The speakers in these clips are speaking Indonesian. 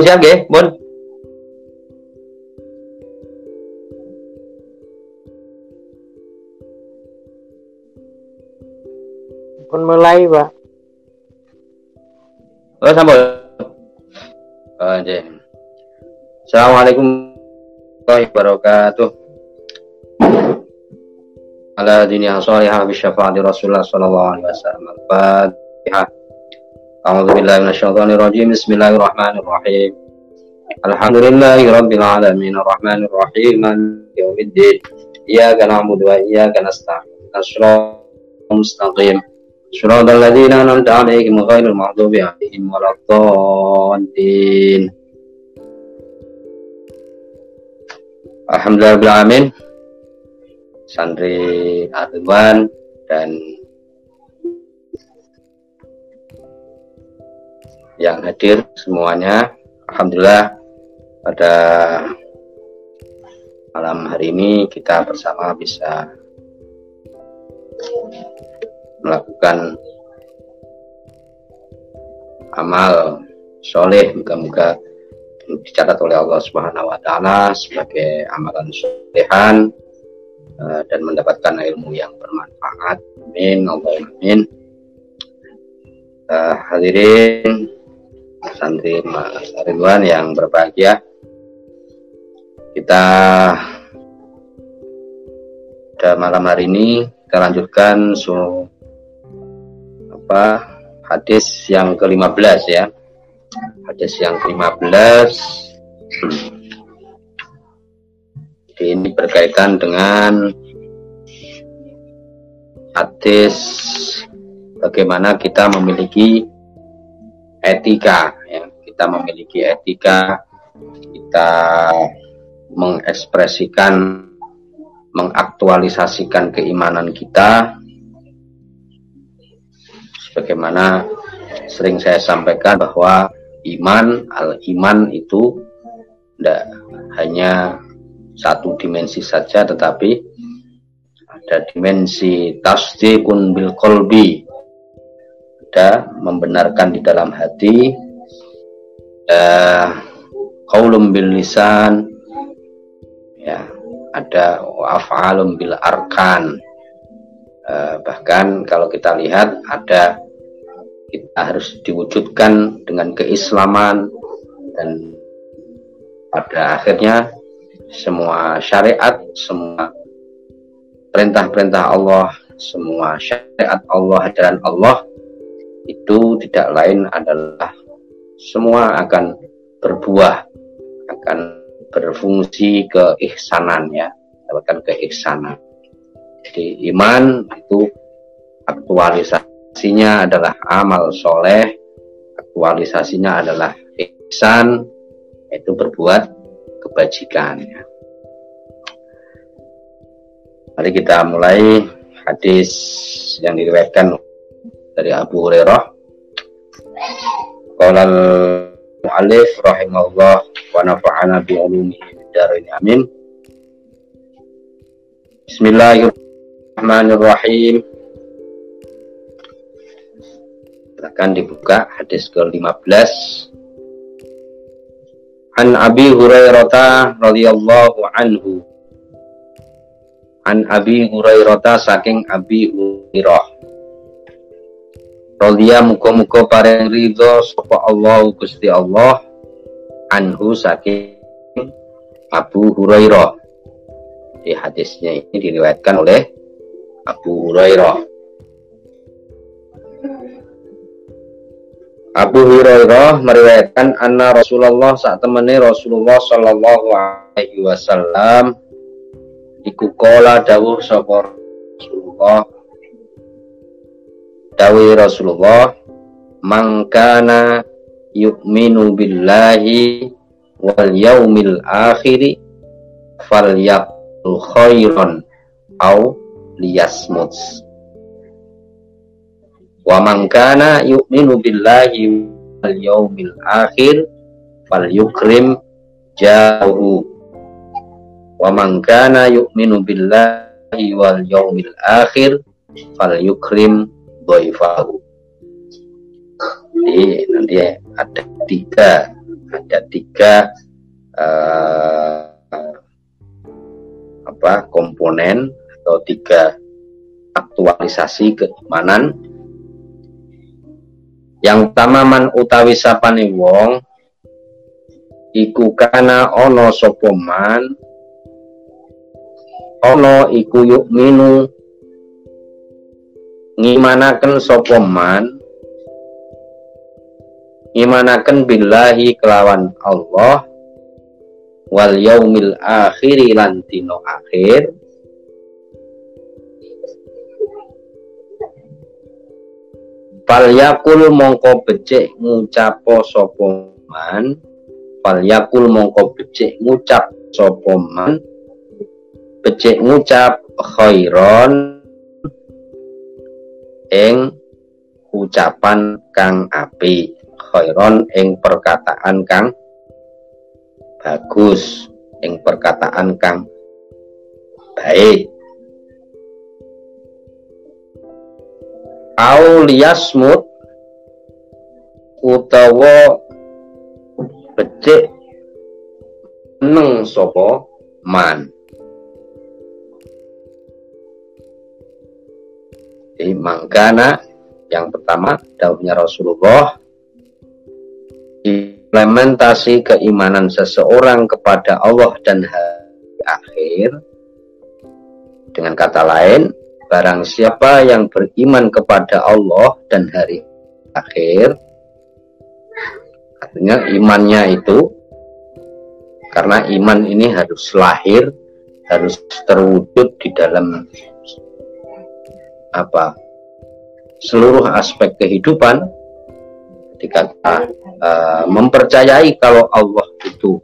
Bon, bon siap ya, Bon. Pun mulai, Pak. Oh, sambal. Oh. Assalamualaikum warahmatullahi wabarakatuh. Ala dunia salihah bi syafaati Rasulullah sallallahu alaihi wasallam. Al-Fatihah. A'udzu billahi minasyaitonir rajim. Bismillahirrahmanirrahim. Alhamdulillahi rabbil alamin arrahmanir rahim maliki yaumiddin. Iyyaka na'budu wa iyyaka nasta'in. Shiratal mustaqim. صراط الذين أنعمت عليهم غير المغضوب عليهم ولا الضالين Alhamdulillah amin santri Ridwan dan yang hadir semuanya Alhamdulillah pada malam hari ini kita bersama bisa melakukan amal soleh moga-moga dicatat oleh Allah Subhanahu wa taala sebagai amalan solehan uh, dan mendapatkan ilmu yang bermanfaat. Amin. Allah amin. Uh, hadirin santri Mas Ridwan yang berbahagia. Kita pada malam hari ini kita lanjutkan so apa hadis yang ke-15 ya. Hadis yang ke-15 ini berkaitan dengan hadis bagaimana kita memiliki etika ya. Kita memiliki etika kita mengekspresikan mengaktualisasikan keimanan kita sebagaimana sering saya sampaikan bahwa iman al iman itu tidak hanya satu dimensi saja tetapi ada dimensi tasdikun bil kolbi ada membenarkan di dalam hati kaulum bil lisan ya ada af'alum bil arkan. Eh, bahkan kalau kita lihat ada kita harus diwujudkan dengan keislaman dan pada akhirnya semua syariat, semua perintah-perintah Allah, semua syariat Allah, ajaran Allah itu tidak lain adalah semua akan berbuah, akan berfungsi keihsanan ya, dapatkan keihsanan. Jadi iman itu aktualisasinya adalah amal soleh, aktualisasinya adalah ihsan, itu berbuat kebajikan. Ya. Mari kita mulai hadis yang diriwayatkan dari Abu Hurairah. Qala al-mu'allif rahimahullah wa nafa'ana bi ulumihi amin. Bismillahirrahmanirrahim. Bismillahirrahmanirrahim. Silakan dibuka hadis ke-15. An Abi Hurairah radhiyallahu anhu. An Abi Hurairah saking Abi Hurairah. Radhiya muga-muga paring ridho sapa Allah Gusti Allah anhu saking Abu Hurairah. Di hadisnya ini diriwayatkan oleh Abu Hurairah. Abu Hurairah meriwayatkan anna Rasulullah saat temani Rasulullah Shallallahu Alaihi Wasallam iku kola dawuh sapa Rasulullah dawi Rasulullah mangkana yu'minu billahi wal yaumil akhiri falyaqul khairan au liyasmuts wa man kana yu'minu billahi wal yaumil akhir fal yukrim jahu wa man kana yu'minu billahi wal yaumil akhir fal dhaifahu jadi nanti ada tiga ada tiga uh, apa komponen atau tiga aktualisasi keimanan. Yang pertama man utawi sapane wong iku kana ono sopoman ono iku yuk minu ngimanaken sopoman ngimanaken billahi kelawan Allah wal yaumil akhiri lan akhir? Falyakul mongko becik ngucapo sopoman Falyakul mongko becik ngucap sopoman Becik ngucap khairon ing ucapan kang api khairon ing perkataan kang bagus ing perkataan kang baik. Auliasmut utawa becik neng sopo man jadi mangkana yang pertama daunnya Rasulullah implementasi keimanan seseorang kepada Allah dan hari akhir. Dengan kata lain Barang siapa yang beriman kepada Allah dan hari akhir, artinya imannya itu, karena iman ini harus lahir, harus terwujud di dalam apa seluruh aspek kehidupan ketika kita uh, mempercayai kalau Allah itu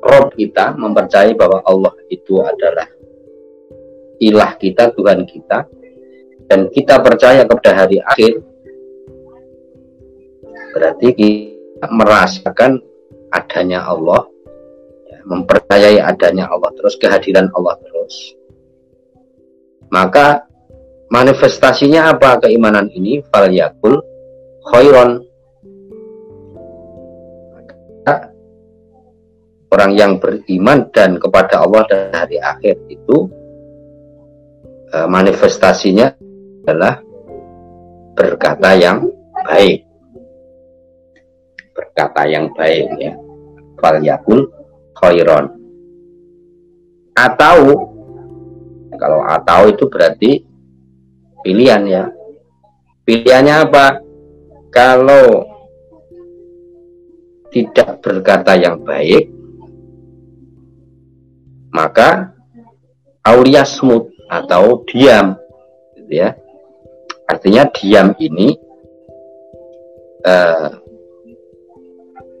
Rob kita mempercayai bahwa Allah itu adalah ilah kita, Tuhan kita, dan kita percaya kepada hari akhir, berarti kita merasakan adanya Allah, ya, mempercayai adanya Allah terus, kehadiran Allah terus. Maka manifestasinya apa keimanan ini? Fal yakul khairon. orang yang beriman dan kepada Allah dan hari akhir itu Eh, manifestasinya adalah berkata yang baik berkata yang baik ya fal yakul khairon atau kalau atau itu berarti pilihan ya. Pilihannya apa? Kalau tidak berkata yang baik maka auliasmut atau diam gitu ya. Artinya diam ini uh,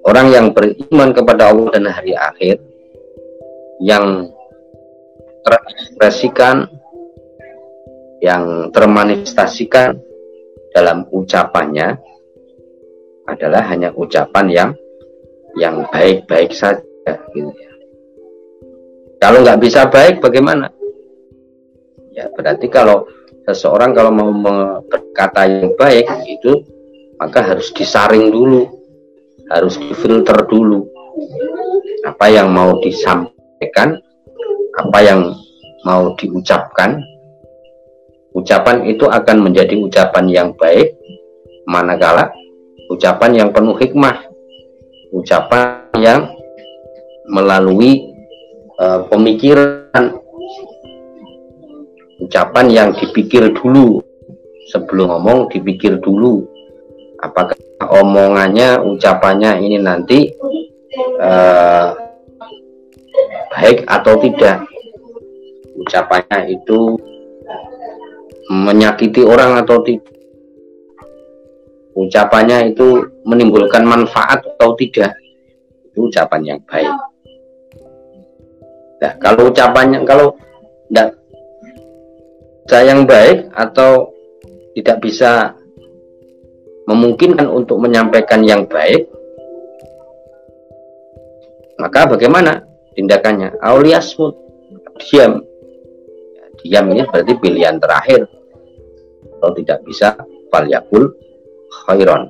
orang yang beriman kepada Allah dan hari akhir yang terekspresikan yang termanifestasikan dalam ucapannya adalah hanya ucapan yang yang baik-baik saja gitu ya. Kalau nggak bisa baik bagaimana? ya berarti kalau seseorang kalau mau berkata yang baik itu maka harus disaring dulu harus difilter dulu apa yang mau disampaikan apa yang mau diucapkan ucapan itu akan menjadi ucapan yang baik manakala ucapan yang penuh hikmah ucapan yang melalui uh, pemikiran ucapan yang dipikir dulu. Sebelum ngomong dipikir dulu. Apakah omongannya ucapannya ini nanti uh, baik atau tidak? Ucapannya itu menyakiti orang atau tidak ucapannya itu menimbulkan manfaat atau tidak itu ucapan yang baik nah kalau ucapannya kalau tidak yang baik atau tidak bisa memungkinkan untuk menyampaikan yang baik, maka bagaimana tindakannya? Auliasmut, diam. Diam ini berarti pilihan terakhir. Kalau tidak bisa, falyakul khairon.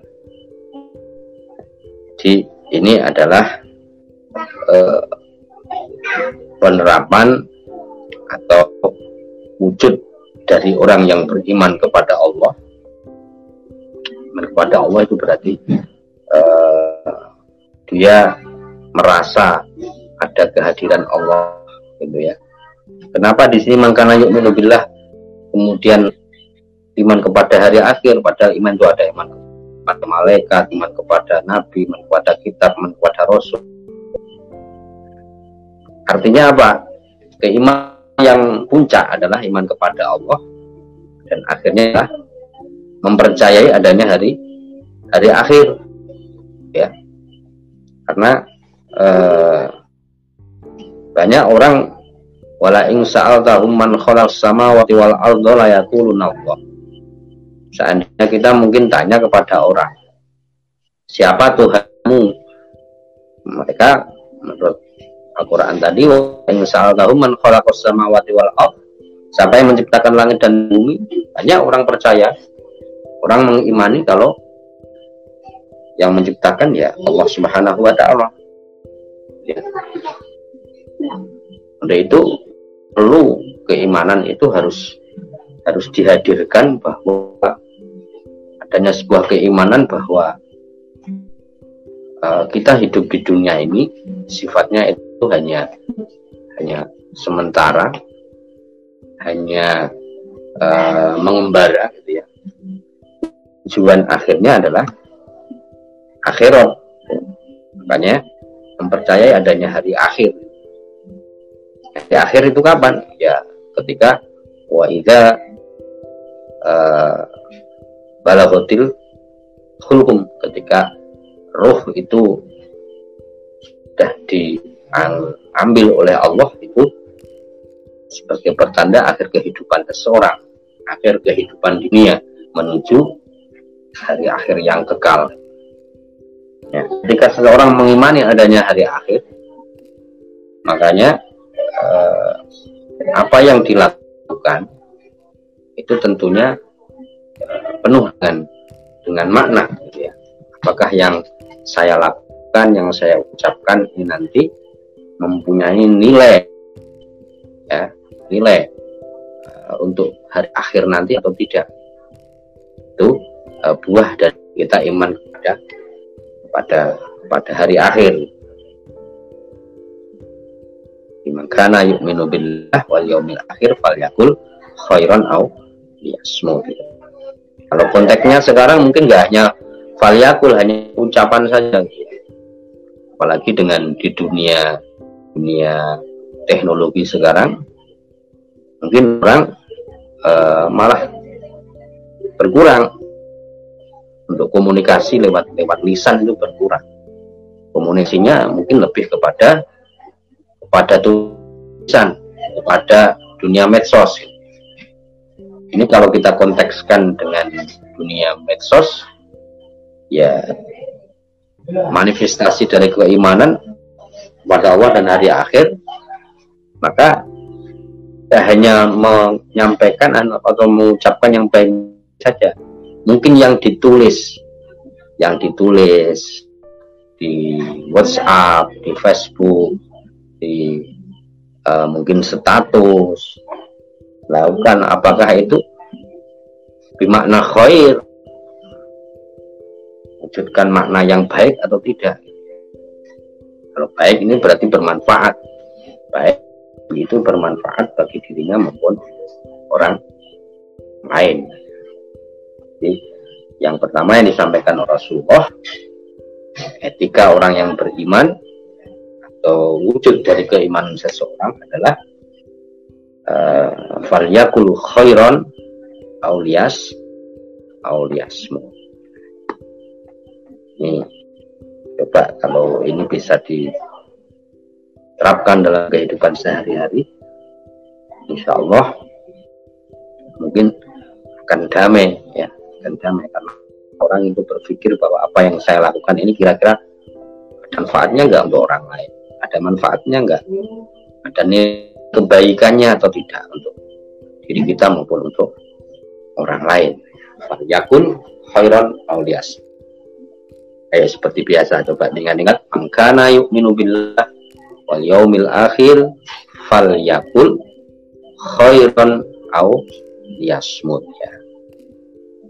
Jadi ini adalah eh, penerapan atau wujud dari orang yang beriman kepada Allah. Kepada Allah itu berarti uh, dia merasa ada kehadiran Allah gitu ya. Kenapa di sini makanya yuk kemudian iman kepada hari akhir pada iman itu ada iman kepada malaikat iman kepada nabi iman kepada kitab iman kepada rasul. Artinya apa? Keimanan yang puncak adalah iman kepada Allah dan akhirnya mempercayai adanya hari hari akhir. Ya. Karena eh, banyak orang wala ing sa'altahum man khalaqas samawati wal arda la yaquluna Allah seandainya kita mungkin tanya kepada orang siapa Tuhanmu mereka menurut Al-Quran tadi khalaqas samawati wal siapa yang menciptakan langit dan bumi banyak orang percaya orang mengimani kalau yang menciptakan ya Allah Subhanahu wa taala. Ya. Untuk itu perlu keimanan itu harus harus dihadirkan bahwa adanya sebuah keimanan bahwa uh, kita hidup di dunia ini sifatnya itu hanya hanya sementara hanya uh, mengembara gitu ya. Tujuan akhirnya adalah akhirat. Makanya mempercayai adanya hari akhir. Hari akhir itu kapan? Ya ketika wa uh, balaghatil hulkum ketika roh itu sudah diambil oleh Allah itu sebagai pertanda akhir kehidupan seseorang akhir kehidupan dunia menuju hari akhir yang kekal. Ya, ketika seseorang mengimani adanya hari akhir, makanya eh, apa yang dilakukan itu tentunya eh, penuh dengan dengan makna. Gitu ya. Apakah yang saya lakukan, yang saya ucapkan ini nanti mempunyai nilai, ya nilai uh, untuk hari akhir nanti atau tidak? Itu uh, buah dari kita iman kepada pada pada hari akhir. Iman kana yu'minu billah wal yaumil akhir falyakul khairan au liyasmut. Kalau konteksnya sekarang mungkin nggak hanya falyakul hanya ucapan saja. Apalagi dengan di dunia dunia teknologi sekarang mungkin orang uh, malah berkurang untuk komunikasi lewat lewat lisan itu berkurang komunikasinya mungkin lebih kepada kepada tulisan kepada dunia medsos ini kalau kita kontekskan dengan dunia medsos ya manifestasi dari keimanan pada Allah dan hari akhir maka tidak hanya menyampaikan atau mengucapkan yang baik saja. Mungkin yang ditulis yang ditulis di WhatsApp, di Facebook, di uh, mungkin status, lakukan apakah itu bermakna khair, wujudkan makna yang baik atau tidak. Kalau baik ini berarti bermanfaat, baik itu bermanfaat bagi dirinya maupun orang lain. Jadi yang pertama yang disampaikan Rasulullah etika orang yang beriman atau wujud dari keimanan seseorang adalah uh, falyakul khairan aulias. Auliasmu. Ini coba kalau ini bisa diterapkan dalam kehidupan sehari-hari insya Allah mungkin akan damai ya akan damai. Karena orang itu berpikir bahwa apa yang saya lakukan ini kira-kira manfaatnya nggak untuk orang lain? Ada manfaatnya nggak? Ada kebaikannya atau tidak untuk diri kita maupun untuk orang lain. Yakun khairan aulias kayak seperti biasa coba ingat-ingat angkana yu'minu billah wal yaumil akhir fal yakul khairan au yasmut ya.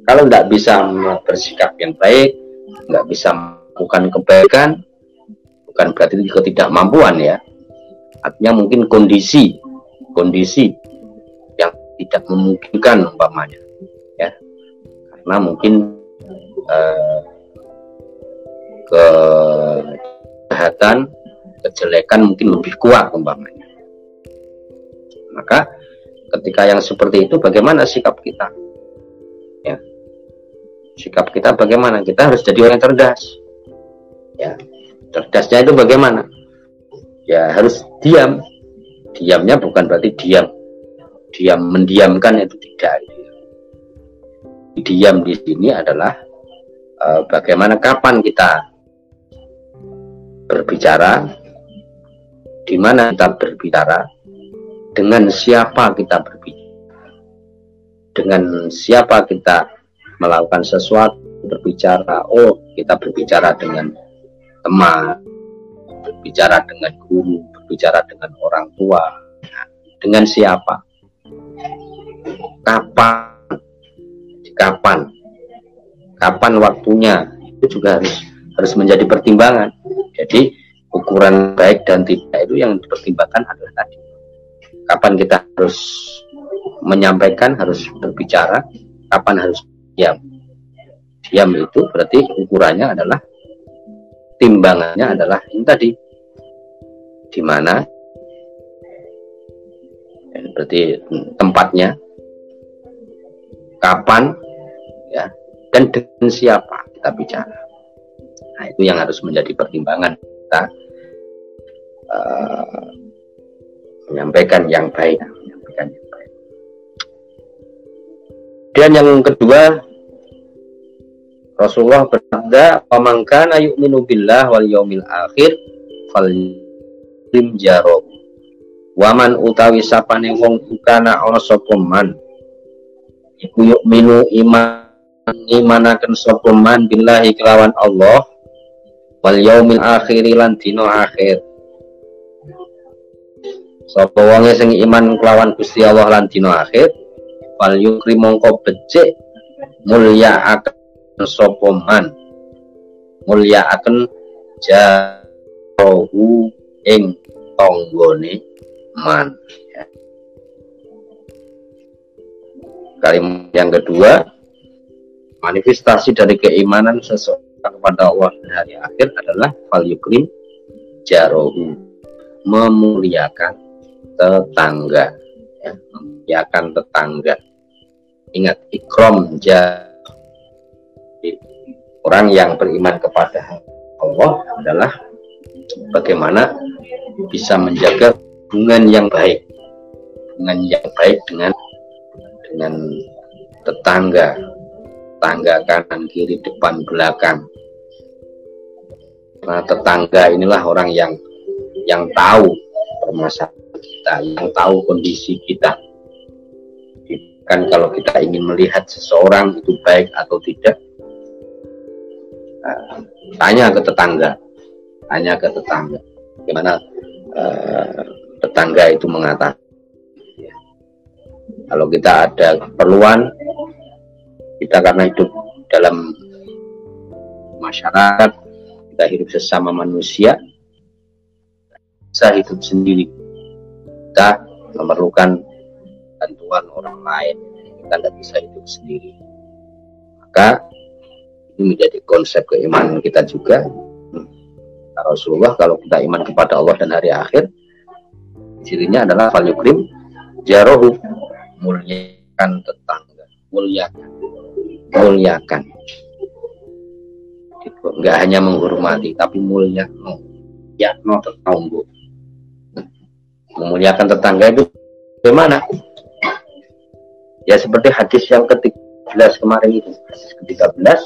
Kalau tidak bisa bersikap yang baik nggak bisa melakukan kebaikan bukan berarti ketidakmampuan ya. Artinya mungkin kondisi kondisi yang tidak memungkinkan umpamanya. ya karena mungkin eh, kejahatan, kejelekan mungkin lebih kuat umpamanya. Maka ketika yang seperti itu bagaimana sikap kita? Ya. Sikap kita bagaimana? Kita harus jadi orang cerdas. Ya. Cerdasnya itu bagaimana? Ya harus diam. Diamnya bukan berarti diam. Diam mendiamkan itu tidak. Diam di sini adalah uh, bagaimana kapan kita berbicara, di mana kita berbicara, dengan siapa kita berbicara, dengan siapa kita melakukan sesuatu, berbicara, oh kita berbicara dengan teman, berbicara dengan guru, berbicara dengan orang tua, dengan siapa, kapan, kapan, kapan waktunya, itu juga harus harus menjadi pertimbangan. Jadi ukuran baik dan tidak itu yang dipertimbangkan adalah tadi. Kapan kita harus menyampaikan, harus berbicara, kapan harus diam. Diam itu berarti ukurannya adalah timbangannya adalah ini tadi di mana berarti tempatnya kapan ya dan dengan siapa kita bicara Nah, itu yang harus menjadi pertimbangan kita uh, menyampaikan yang baik, menyampaikan yang baik. Dan yang kedua, Rasulullah bersabda, "Pamangkana yu'minu billah wal yaumil akhir falim jaro." Waman utawi sapane wong ukana ana sapa iku yu'minu iman imanaken sapa man billahi kelawan Allah wal yaumil akhiri lan dino akhir. Sapa wonge sing iman kelawan Gusti Allah lan dino akhir wal yukri mongko becik mulya akan sapa man. Mulya akan jauhu ing tonggone man kalimat yang kedua manifestasi dari keimanan seseorang kepada Allah dan hari akhir adalah fal yukrim jarohu memuliakan tetangga ya, memuliakan tetangga. Ingat ikrom jadi orang yang beriman kepada Allah adalah bagaimana bisa menjaga hubungan yang baik hubungan yang baik dengan dengan tetangga tetangga kanan kiri depan belakang. Nah tetangga inilah orang yang yang tahu permasalahan kita yang tahu kondisi kita. Kan kalau kita ingin melihat seseorang itu baik atau tidak uh, tanya ke tetangga. Tanya ke tetangga. Gimana uh, tetangga itu mengatakan kalau kita ada keperluan kita karena hidup dalam masyarakat kita hidup sesama manusia bisa hidup sendiri. Kita memerlukan bantuan orang lain kita tidak bisa hidup sendiri. Maka ini menjadi konsep keimanan kita juga. Rasulullah kalau kita iman kepada Allah dan hari akhir cirinya adalah fal yukrim jarohu muliakan tetangga. Muliakan. Muliakan. Nggak hanya menghormati tapi mulia no ya no tetangga memuliakan tetangga itu bagaimana? Ya seperti hadis yang ketik kemarin itu. Hadis ke-13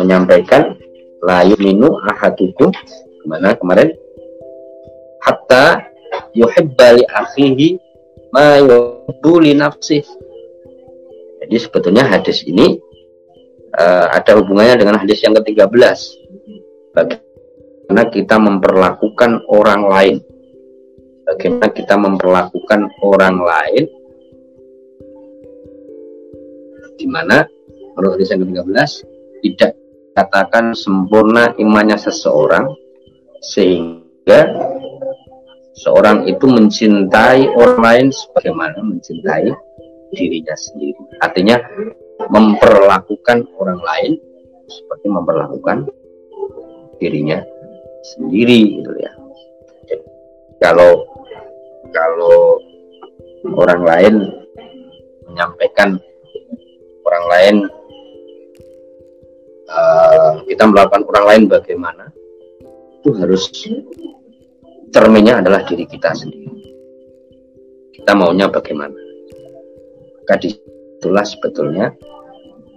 menyampaikan layu minu ahadukum. Ke mana? Kemarin. Hatta yuhibba li akhihi ma yuhibbu li nafsih jadi sebetulnya hadis ini uh, ada hubungannya dengan hadis yang ke-13 bagaimana kita memperlakukan orang lain. Bagaimana kita memperlakukan orang lain. Di mana menurut hadis yang ke-13 tidak katakan sempurna imannya seseorang sehingga seorang itu mencintai orang lain sebagaimana mencintai dirinya sendiri. Artinya memperlakukan orang lain seperti memperlakukan dirinya sendiri gitu ya. Jadi, kalau kalau orang lain menyampaikan orang lain uh, kita melakukan orang lain bagaimana itu harus cerminnya adalah diri kita sendiri. Kita maunya bagaimana? Maka di situlah sebetulnya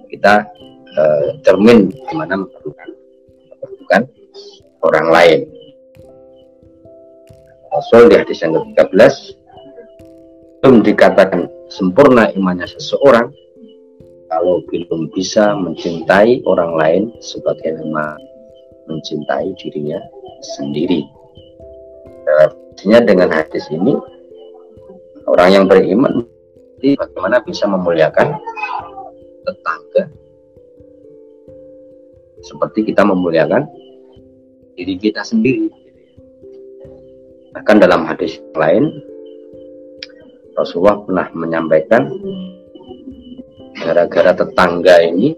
kita uh, cermin gimana memperlukan, memperlukan orang lain. Rasul di hadis yang ke-13 belum dikatakan sempurna imannya seseorang kalau belum bisa mencintai orang lain sebagaimana mencintai dirinya sendiri. Artinya dengan hadis ini orang yang beriman bagaimana bisa memuliakan tetangga seperti kita memuliakan diri kita sendiri. Bahkan dalam hadis lain Rasulullah pernah menyampaikan gara-gara tetangga ini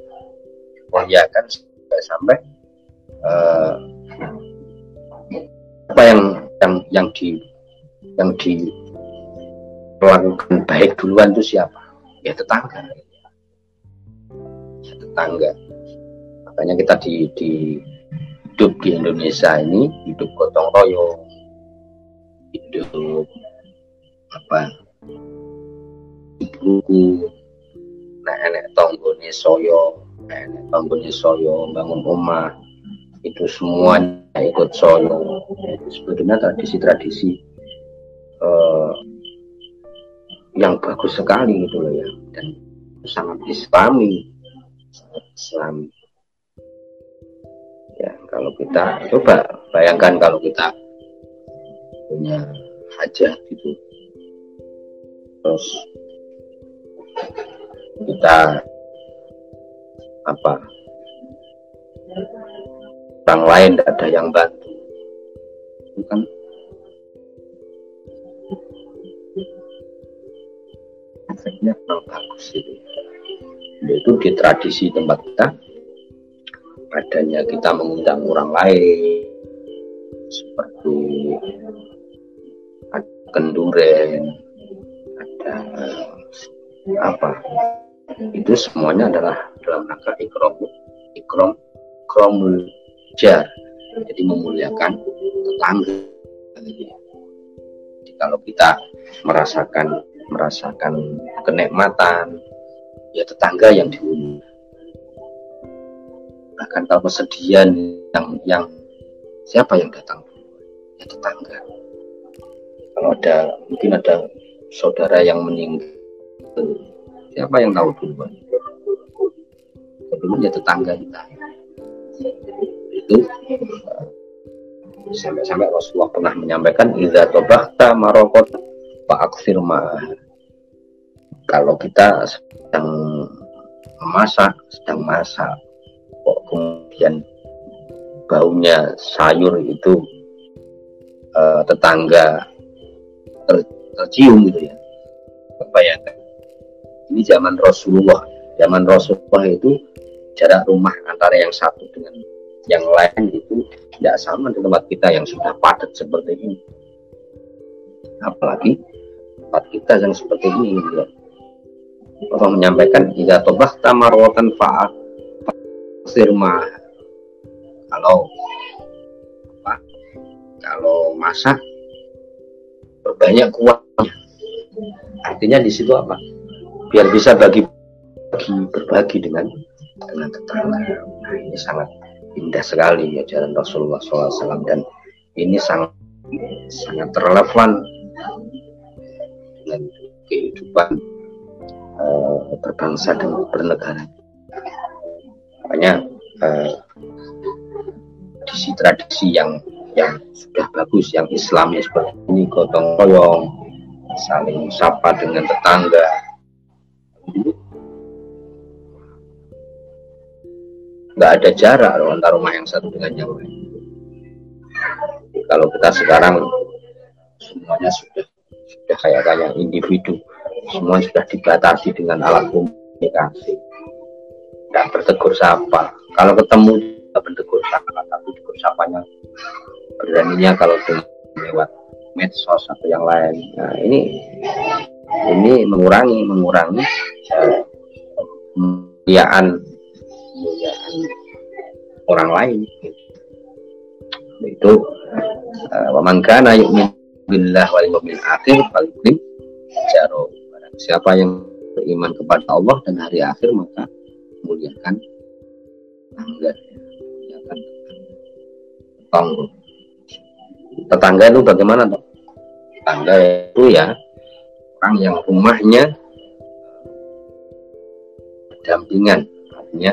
muliakan sampai sampai uh, apa yang yang yang di yang di melakukan baik duluan itu siapa? Ya tetangga. Ya tetangga. Makanya kita di, di hidup di Indonesia ini hidup gotong royong hidup apa buku nah enek tonggone soyo enek tonggone soyo bangun rumah itu semua ikut soyo sebetulnya tradisi-tradisi uh, yang bagus sekali gitu loh ya. Dan sangat islami. Sangat islami. Ya kalau kita coba bayangkan kalau kita punya hajat gitu. Terus kita apa orang lain tidak ada yang bantu. Itu kan efeknya kurang bagus itu. Itu di tradisi tempat kita adanya kita mengundang orang lain seperti ada kenduren ada apa? Itu semuanya adalah dalam rangka ikrom ikrom kromul jar jadi memuliakan tetangga. Jadi kalau kita merasakan merasakan kenikmatan ya tetangga yang diundang bahkan kalau kesedihan yang yang siapa yang datang? Ya tetangga. Kalau ada mungkin ada saudara yang meninggal siapa yang tahu duluan? Dulu ya tetangga kita itu sampai-sampai Rasulullah pernah menyampaikan idza tabakta marokot pak firma kalau kita sedang memasak sedang masak kok kemudian baunya sayur itu uh, tetangga ter, tercium gitu ya? Bayangkan ini zaman Rasulullah. Zaman Rasulullah itu jarak rumah antara yang satu dengan yang lain itu tidak sama di tempat kita yang sudah padat seperti ini. Apalagi tempat kita yang seperti ini gitu. Allah menyampaikan jika tobah tamarwatan faat firma kalau apa kalau masak berbanyak kuahnya artinya di situ apa? Biar bisa bagi berbagi berbagi dengan dengan tetangga. Nah, ini sangat indah sekali ajaran Rasulullah SAW dan ini sangat sangat relevan dengan kehidupan uh, berbangsa dan bernegara. Makanya uh, tradisi-tradisi yang yang sudah bagus yang Islami seperti ini gotong royong saling sapa dengan tetangga nggak ada jarak antara rumah yang satu dengan yang lain. Kalau kita sekarang semuanya sudah sudah kayak kayak individu. Semua sudah dibatasi dengan alat komunikasi. Dan bertegur sapa. Kalau ketemu juga bertegur sapa tapi tegur sapanya. Beraninya kalau lewat medsos atau yang lain. Nah ini ini mengurangi mengurangi uh, orang lain. Itu uh, wa man kana yu'min billah wal yawmil akhir falyukrim jaro siapa yang beriman kepada Allah dan hari akhir maka muliakan tetangga. Muliakan tetangga. Itu bagaimana toh tetangga itu ya orang yang rumahnya dampingan artinya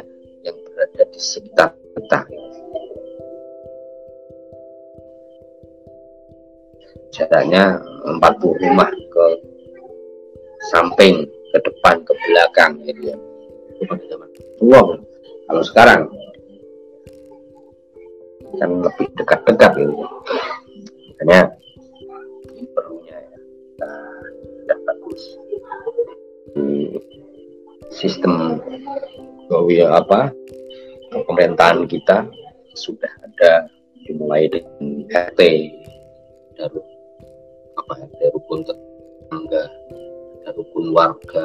kita jaraknya 40 rumah ke samping ke depan ke belakang gitu ya. Tua kalau sekarang kan lebih dekat-dekat gitu makanya perlunya ya sudah bagus. Di sistem ya apa pemerintahan kita sudah ada dimulai dengan RT dari apa dari rukun tetangga dari rukun warga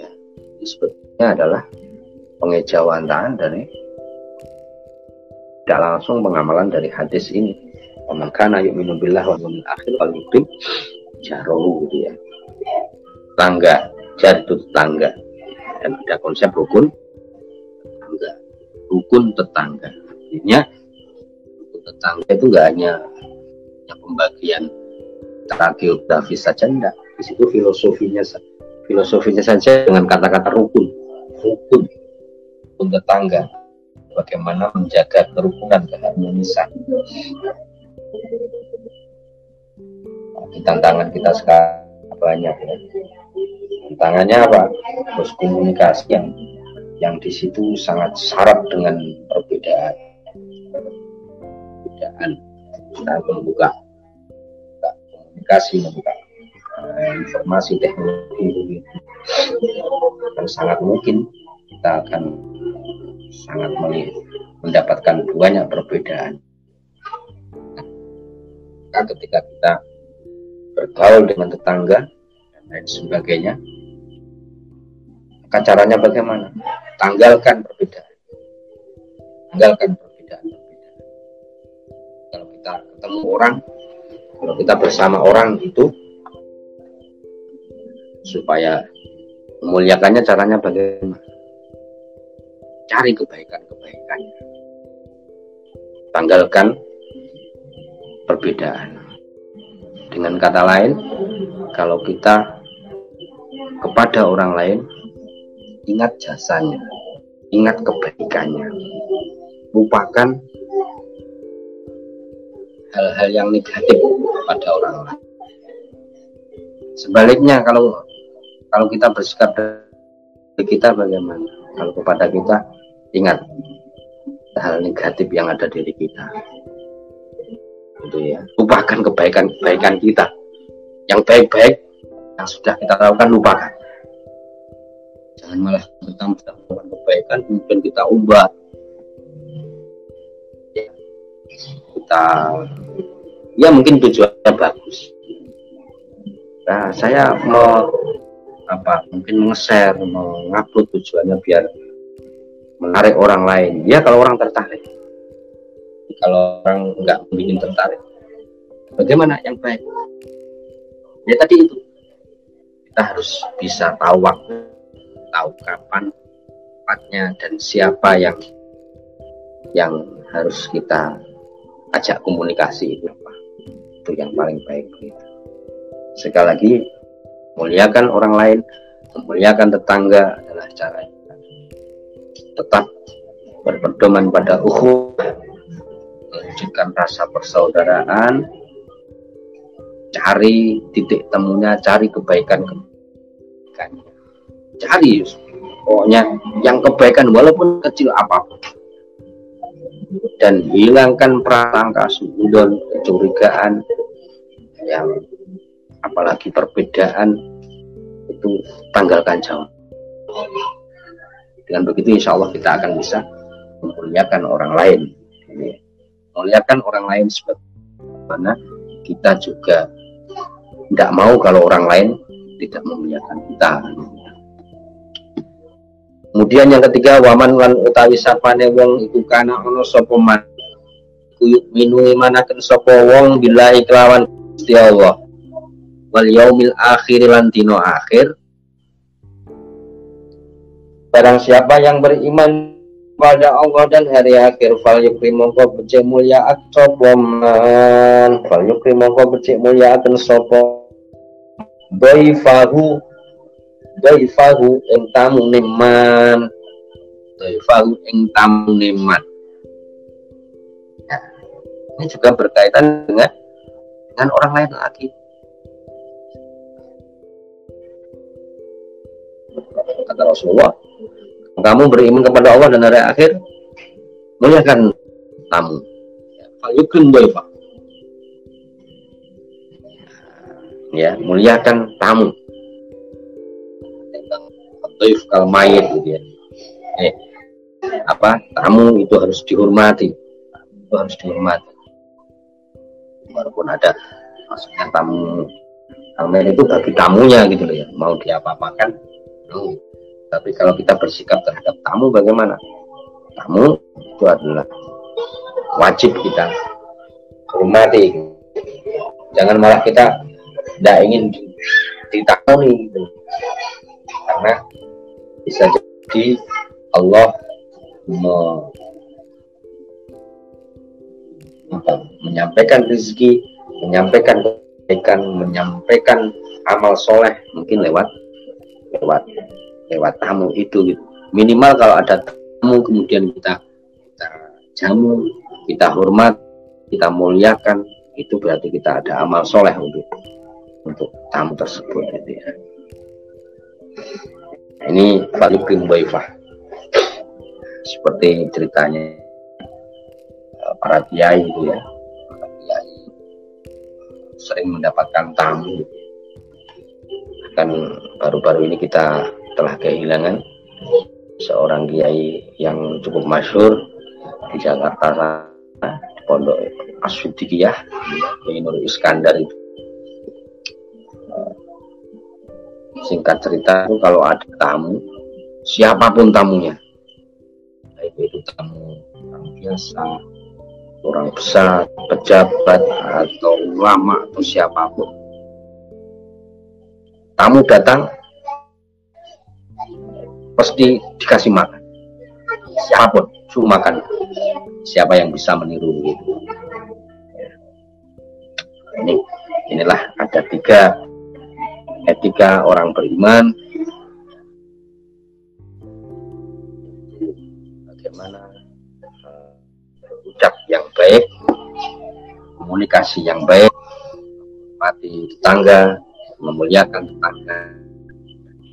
ya ini sebetulnya adalah pengejauhan dari tidak langsung pengamalan dari hadis ini Waman kana yu'minu billah wal yawmil akhir wal yukrim jarohu gitu ya. Tangga, jar itu tetangga. Dan ada konsep rukun tetangga. Rukun tetangga. Artinya rukun tetangga itu enggak hanya, pembagian secara geografis saja enggak. Di situ filosofinya filosofinya saja dengan kata-kata rukun. Rukun. Rukun tetangga bagaimana menjaga kerukunan keharmonisan di tantangan kita sekarang banyak ya. Tantangannya apa? Terus komunikasi yang yang di situ sangat syarat dengan perbedaan. Perbedaan. Kita membuka, membuka komunikasi, membuka uh, informasi teknologi dan sangat mungkin kita akan sangat mendapatkan banyak perbedaan maka ketika kita bergaul dengan tetangga dan lain sebagainya maka caranya bagaimana? Tanggalkan perbedaan. Tanggalkan perbedaan-perbedaan kalau kita ketemu orang kalau kita bersama orang itu supaya memuliakannya caranya bagaimana? Cari kebaikan-kebaikannya tanggalkan perbedaan. Dengan kata lain, kalau kita kepada orang lain, ingat jasanya, ingat kebaikannya, lupakan hal-hal yang negatif pada orang lain. Sebaliknya, kalau kalau kita bersikap dari kita bagaimana? Kalau kepada kita, ingat hal negatif yang ada diri kita. Gitu ya. Lupakan kebaikan-kebaikan kita. Yang baik-baik yang sudah kita lakukan lupakan jangan malah kita melakukan kebaikan kemudian kita ubah. Ya, kita ya mungkin tujuannya bagus. Nah saya mau apa mungkin nge-share mengupload tujuannya biar menarik orang lain. Ya kalau orang tertarik. Kalau orang nggak ingin tertarik bagaimana yang baik? Ya tadi itu. Kita harus bisa tahu waktu tahu kapan tempatnya dan siapa yang yang harus kita ajak komunikasi itu apa. Itu yang paling baik begitu sekali lagi muliakan orang lain memuliakan tetangga adalah cara tetap berpedoman pada ukhuwah menunjukkan rasa persaudaraan cari titik temunya cari kebaikan kebaikan cari. Pokoknya yang kebaikan walaupun kecil apa pun. Dan hilangkan prasangka sudon kecurigaan yang apalagi perbedaan itu tanggalkan jauh dengan begitu insya Allah kita akan bisa memuliakan orang lain. Memuliakan orang lain sebagaimana kita juga. Tidak mau kalau orang lain tidak memuliakan kita Kemudian yang ketiga waman lan utawi sapane wong iku kana ono sapa man? Kuyuk minu imanaken sapa wong billahi kelawan Gusti Allah. Wal yaumil akhir lan dino akhir. Barang siapa yang beriman pada Allah dan hari akhir fal yukri mongko becik mulia sapa man? Fal yukri mongko becik mulia akan sapa? Daifahu daifahu ing tamu neman daifahu ing tamu neman ini juga berkaitan dengan dengan orang lain lagi kata Rasulullah kamu beriman kepada Allah dan hari akhir muliakan tamu. Fayukrim daifa ya muliakan tamu doif kal mayit gitu ya. Eh, apa tamu itu harus dihormati. Itu harus dihormati. Walaupun ada maksudnya tamu tamu itu bagi tamunya gitu loh ya. Mau diapa-apakan no. tapi kalau kita bersikap terhadap tamu bagaimana? Tamu itu adalah wajib kita hormati. Jangan malah kita tidak ingin ditakoni gitu karena bisa jadi Allah me, apa, menyampaikan rezeki, menyampaikan kebaikan, menyampaikan amal soleh mungkin lewat lewat lewat tamu itu. Minimal kalau ada tamu kemudian kita kita jamu kita hormat kita muliakan itu berarti kita ada amal soleh untuk untuk tamu tersebut gitu ya ini Falikrim Baifah seperti ceritanya eh, para kiai itu ya. Para kiai sering mendapatkan tamu kan baru-baru ini kita telah kehilangan seorang kiai yang cukup masyur di Jakarta di Pondok Asyidikiyah Kiai Nur Iskandar itu singkat cerita kalau ada tamu siapa pun tamunya. Baik itu tamu orang biasa orang besar pejabat atau ulama atau siapa pun. Tamu datang pasti dikasih makan. Siapa pun suruh makan. Siapa yang bisa meniru itu ini inilah ada tiga etika orang beriman. Bagaimana uh, ucap yang baik komunikasi yang baik mati tetangga memuliakan tetangga.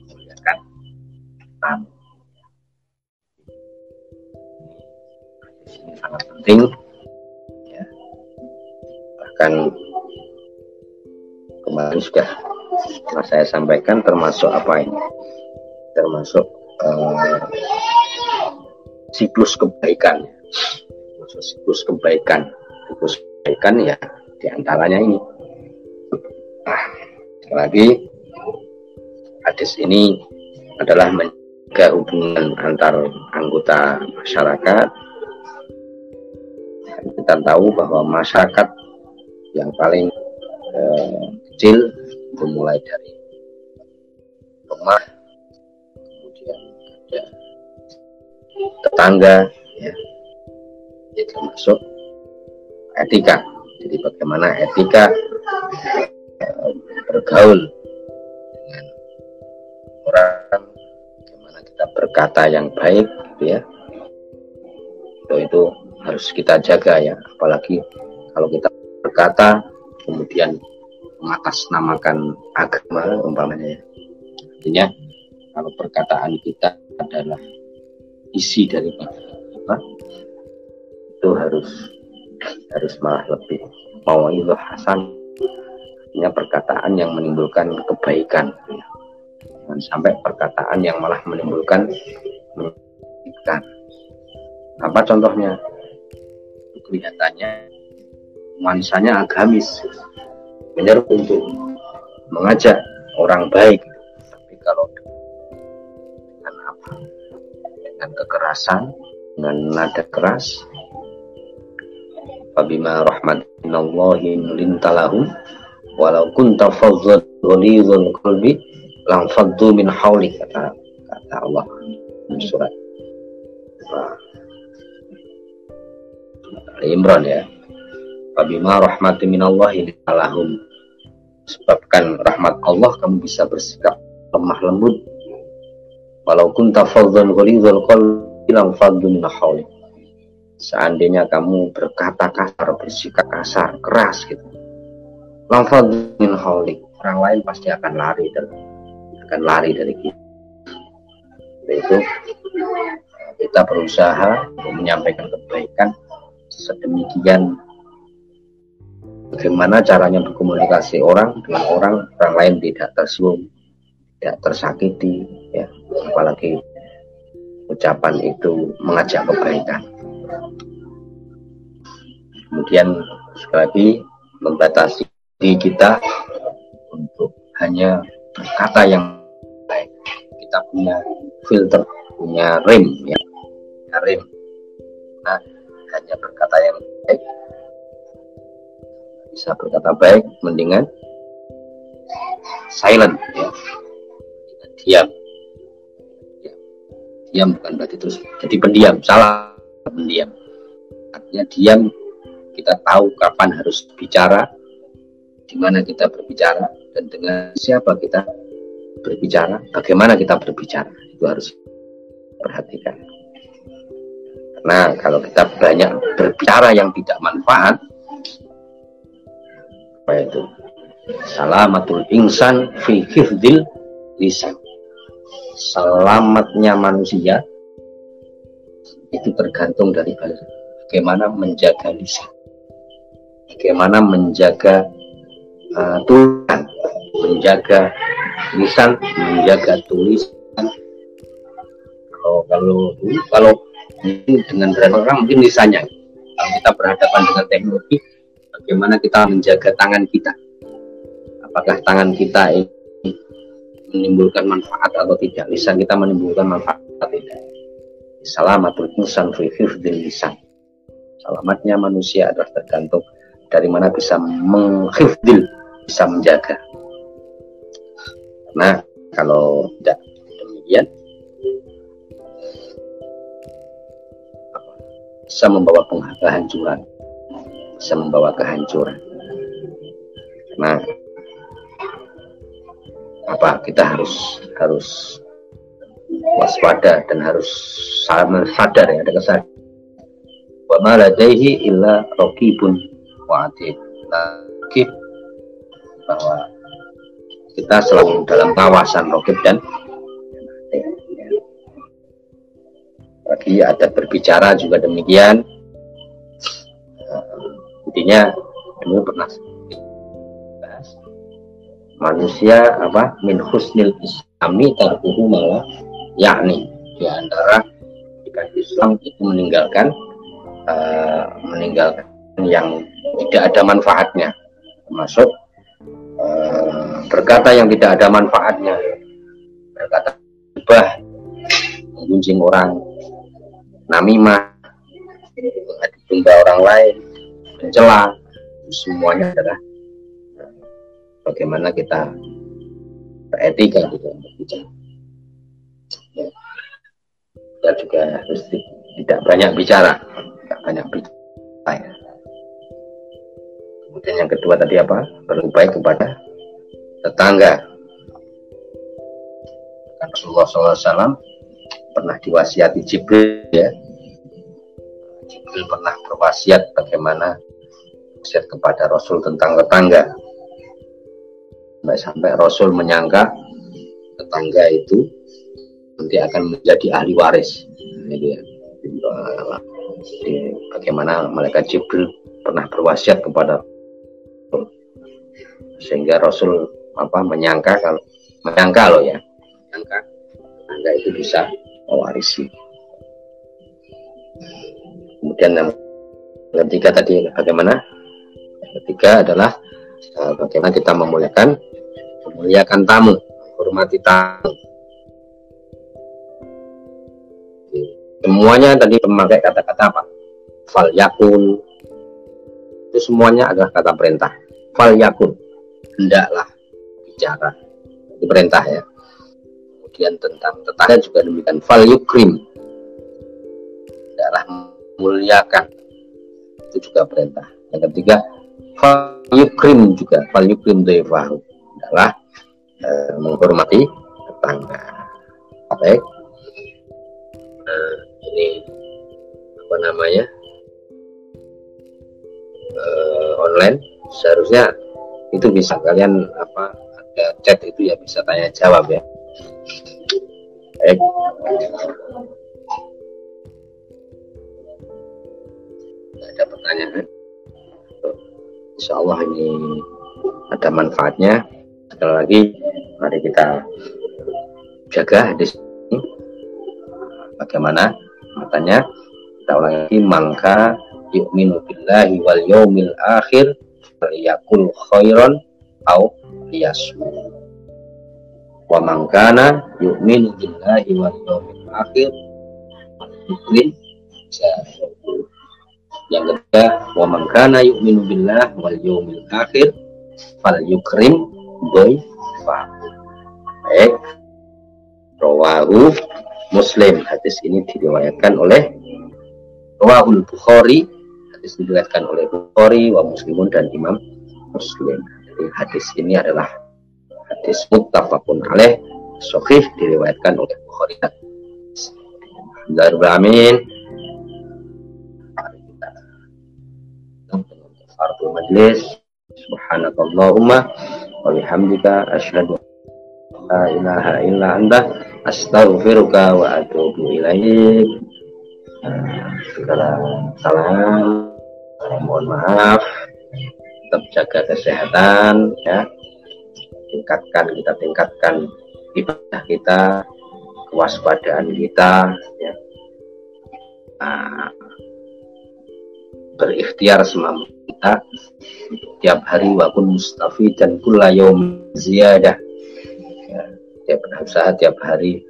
Memuliakan tamu ini sangat penting ya. bahkan kemarin sudah nah, saya sampaikan termasuk apa ini? Termasuk uh, siklus kebaikan. Masuk siklus kebaikan. Siklus kebaikan ya di antaranya ini. Nah lagi hadis ini adalah menjaga hubungan antar anggota masyarakat. Kita tahu bahwa masyarakat yang paling eh, kecil itu mulai dari rumah kemudian ada tetangga ya. Itu termasuk etika. Jadi bagaimana etika eh, bergaul dengan orang bagaimana kita berkata yang baik gitu ya. Itu, itu harus kita jaga ya. Apalagi kalau kita berkata kemudian mengatasnamakan agama umpamanya ya. artinya kalau perkataan kita adalah isi daripada apa itu harus harus malah lebih mau itu hasan. Artinya perkataan yang menimbulkan kebaikan. Jangan sampai perkataan yang malah menimbulkan menyakitkan apa contohnya? Kelihatannya nuansanya agamis benar untuk mengajak orang baik. Tapi kalau dengan apa? Dengan kekerasan dengan nada keras Fabima rahmatinallahi lintalahum walau kunta fadzal ghalidhul qalbi lang faddu min hawli kata kata Allah surat Imran ya Fabima rahmati minallahi lahum sebabkan rahmat Allah kamu bisa bersikap lemah lembut. Walau kunta fadhan ghalidhal qalbi lam faddu seandainya kamu berkata kasar bersikap kasar keras gitu. Lam faddu orang lain pasti akan lari dari akan lari dari kita. Itu. Kita berusaha untuk menyampaikan kebaikan. Sedemikian bagaimana caranya berkomunikasi orang dengan orang orang lain tidak tersinggung tidak tersakiti ya. Apalagi ucapan itu mengajak kebaikan. Kemudian sekali lagi membatasi kita untuk hanya berkata yang baik. Kita punya filter punya rem ya. Rem nah hanya berkata yang baik bisa berkata baik mendingan silent ya. Diam. Diam bukan berarti terus jadi pendiam salah pendiam. Artinya diam kita tahu kapan harus bicara di mana kita berbicara dan dengan siapa kita berbicara bagaimana kita berbicara itu harus perhatikan karena kalau kita banyak berbicara yang tidak manfaat apa itu? Salamatul insan fi hifdil lisan. Selamatnya manusia itu tergantung dari bagaimana menjaga lisan. Bagaimana menjaga uh, tulisan. Menjaga lisan menjaga tulisan. Kalau kalau kalau dengan beberapa orang mungkin lisannya. Kalau kita berhadapan dengan teknologi bagaimana kita menjaga tangan kita. Apakah tangan kita ini menimbulkan manfaat atau tidak? Lisan kita menimbulkan manfaat atau tidak? Salamatul insan fi lisan. Selamatnya manusia adalah tergantung dari mana bisa menghifdil bisa menjaga. Nah kalau tidak demikian bisa membawa kehancuran bisa membawa kehancuran. Nah, apa? Kita harus harus waspada dan harus sadar ya ada kesadaran wa ma illa raqibun wa atid bahwa kita selalu dalam kawasan rokib dan lagi ada berbicara juga demikian intinya ini pernah manusia apa min husnil islami tarkuhu malah yakni di antara jika Islam itu meninggalkan uh, meninggalkan yang tidak ada manfaatnya termasuk uh, berkata yang tidak ada manfaatnya berkata bah menggunjing orang namimah menghadap orang lain mencela semuanya adalah bagaimana kita beretika gitu berbicara ya. kita juga harus tidak banyak bicara tidak banyak bicara ya. kemudian yang kedua tadi apa baik kepada tetangga Rasulullah SAW pernah diwasiati Jibril ya Jibril pernah berwasiat bagaimana wasiat kepada Rasul tentang tetangga. Sampai Rasul menyangka tetangga itu nanti akan menjadi ahli waris. Jadi, ya. jadi bagaimana malaikat Jibril pernah berwasiat kepada Rasul. Sehingga Rasul apa menyangka kalau menyangka loh ya. Menyangka tetangga itu bisa mewarisi. Kemudian yang ketiga tadi bagaimana ketiga adalah uh, bagaimana kita memuliakan memuliakan tamu hormati tamu. Semuanya tadi memakai kata-kata apa? Fal yakun. Itu semuanya adalah kata perintah. Fal yakun. Hendaklah bicara. Itu perintah ya. Kemudian tentang tetangga juga demikian. Fal yukrim. Adalah muliakan itu juga perintah. Yang ketiga fal yukrim juga fal yukrim devahu adalah e, menghormati tetangga. Baik e, ini apa namanya? E, online. Seharusnya itu bisa kalian apa ada chat itu ya bisa tanya jawab ya. Baik. Ada pertanyaan? Insya Allah ini ada manfaatnya. Sekali lagi, mari kita jaga hadis ini. Bagaimana? Matanya kita ulangi lagi. Mangka yu'minu billahi wal yaumil akhir liyakul khairan au liyasmut wa man kana yu'minu billahi wal yawmil akhir mukmin yang ketiga wa man kana yu'minu billahi wal yawmil akhir fal yukrim boy baik. Rawahu muslim. Hadis ini diriwayatkan oleh rawahul bukhari. Hadis diriwayatkan oleh bukhari wa muslimun dan imam muslim. Jadi hadis ini adalah hadis muttafaqun alaih sahih diriwayatkan oleh Bukhari. Alhamdulillah Fardu majlis. Subhanakallahumma wa bihamdika asyhadu la ilaha illa anta astaghfiruka wa atubu ilaik. Segala salam mohon maaf. Tetap jaga kesehatan ya. Tingkatkan kita tingkatkan ibadah kita kewaspadaan kita ya. nah, berikhtiar semampu kita tiap hari wapun mustafi dan kulayom ziyadah. Ya, tiap berusaha tiap hari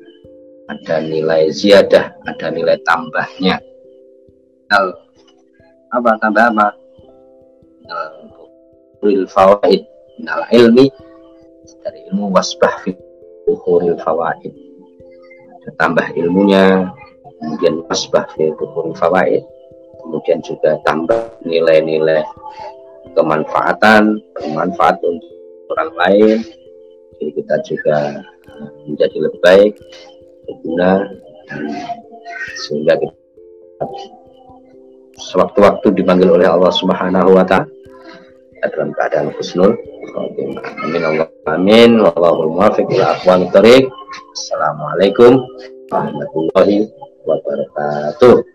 ada nilai ziyadah ada nilai tambahnya. Al, apa tambah apa? Al, fawaid al ilmi dari ilmu wasbah fi bukhuril fawaid tambah ilmunya kemudian wasbah fi bukhuril fawaid kemudian juga tambah nilai-nilai kemanfaatan bermanfaat untuk orang lain jadi kita juga menjadi lebih baik berguna dan sehingga kita sewaktu-waktu dipanggil oleh Allah Subhanahu wa taala dalam keadaan husnul Amin Allah amin wallahul muwaffiq ila aqwamit thoriq. Assalamualaikum warahmatullahi wabarakatuh.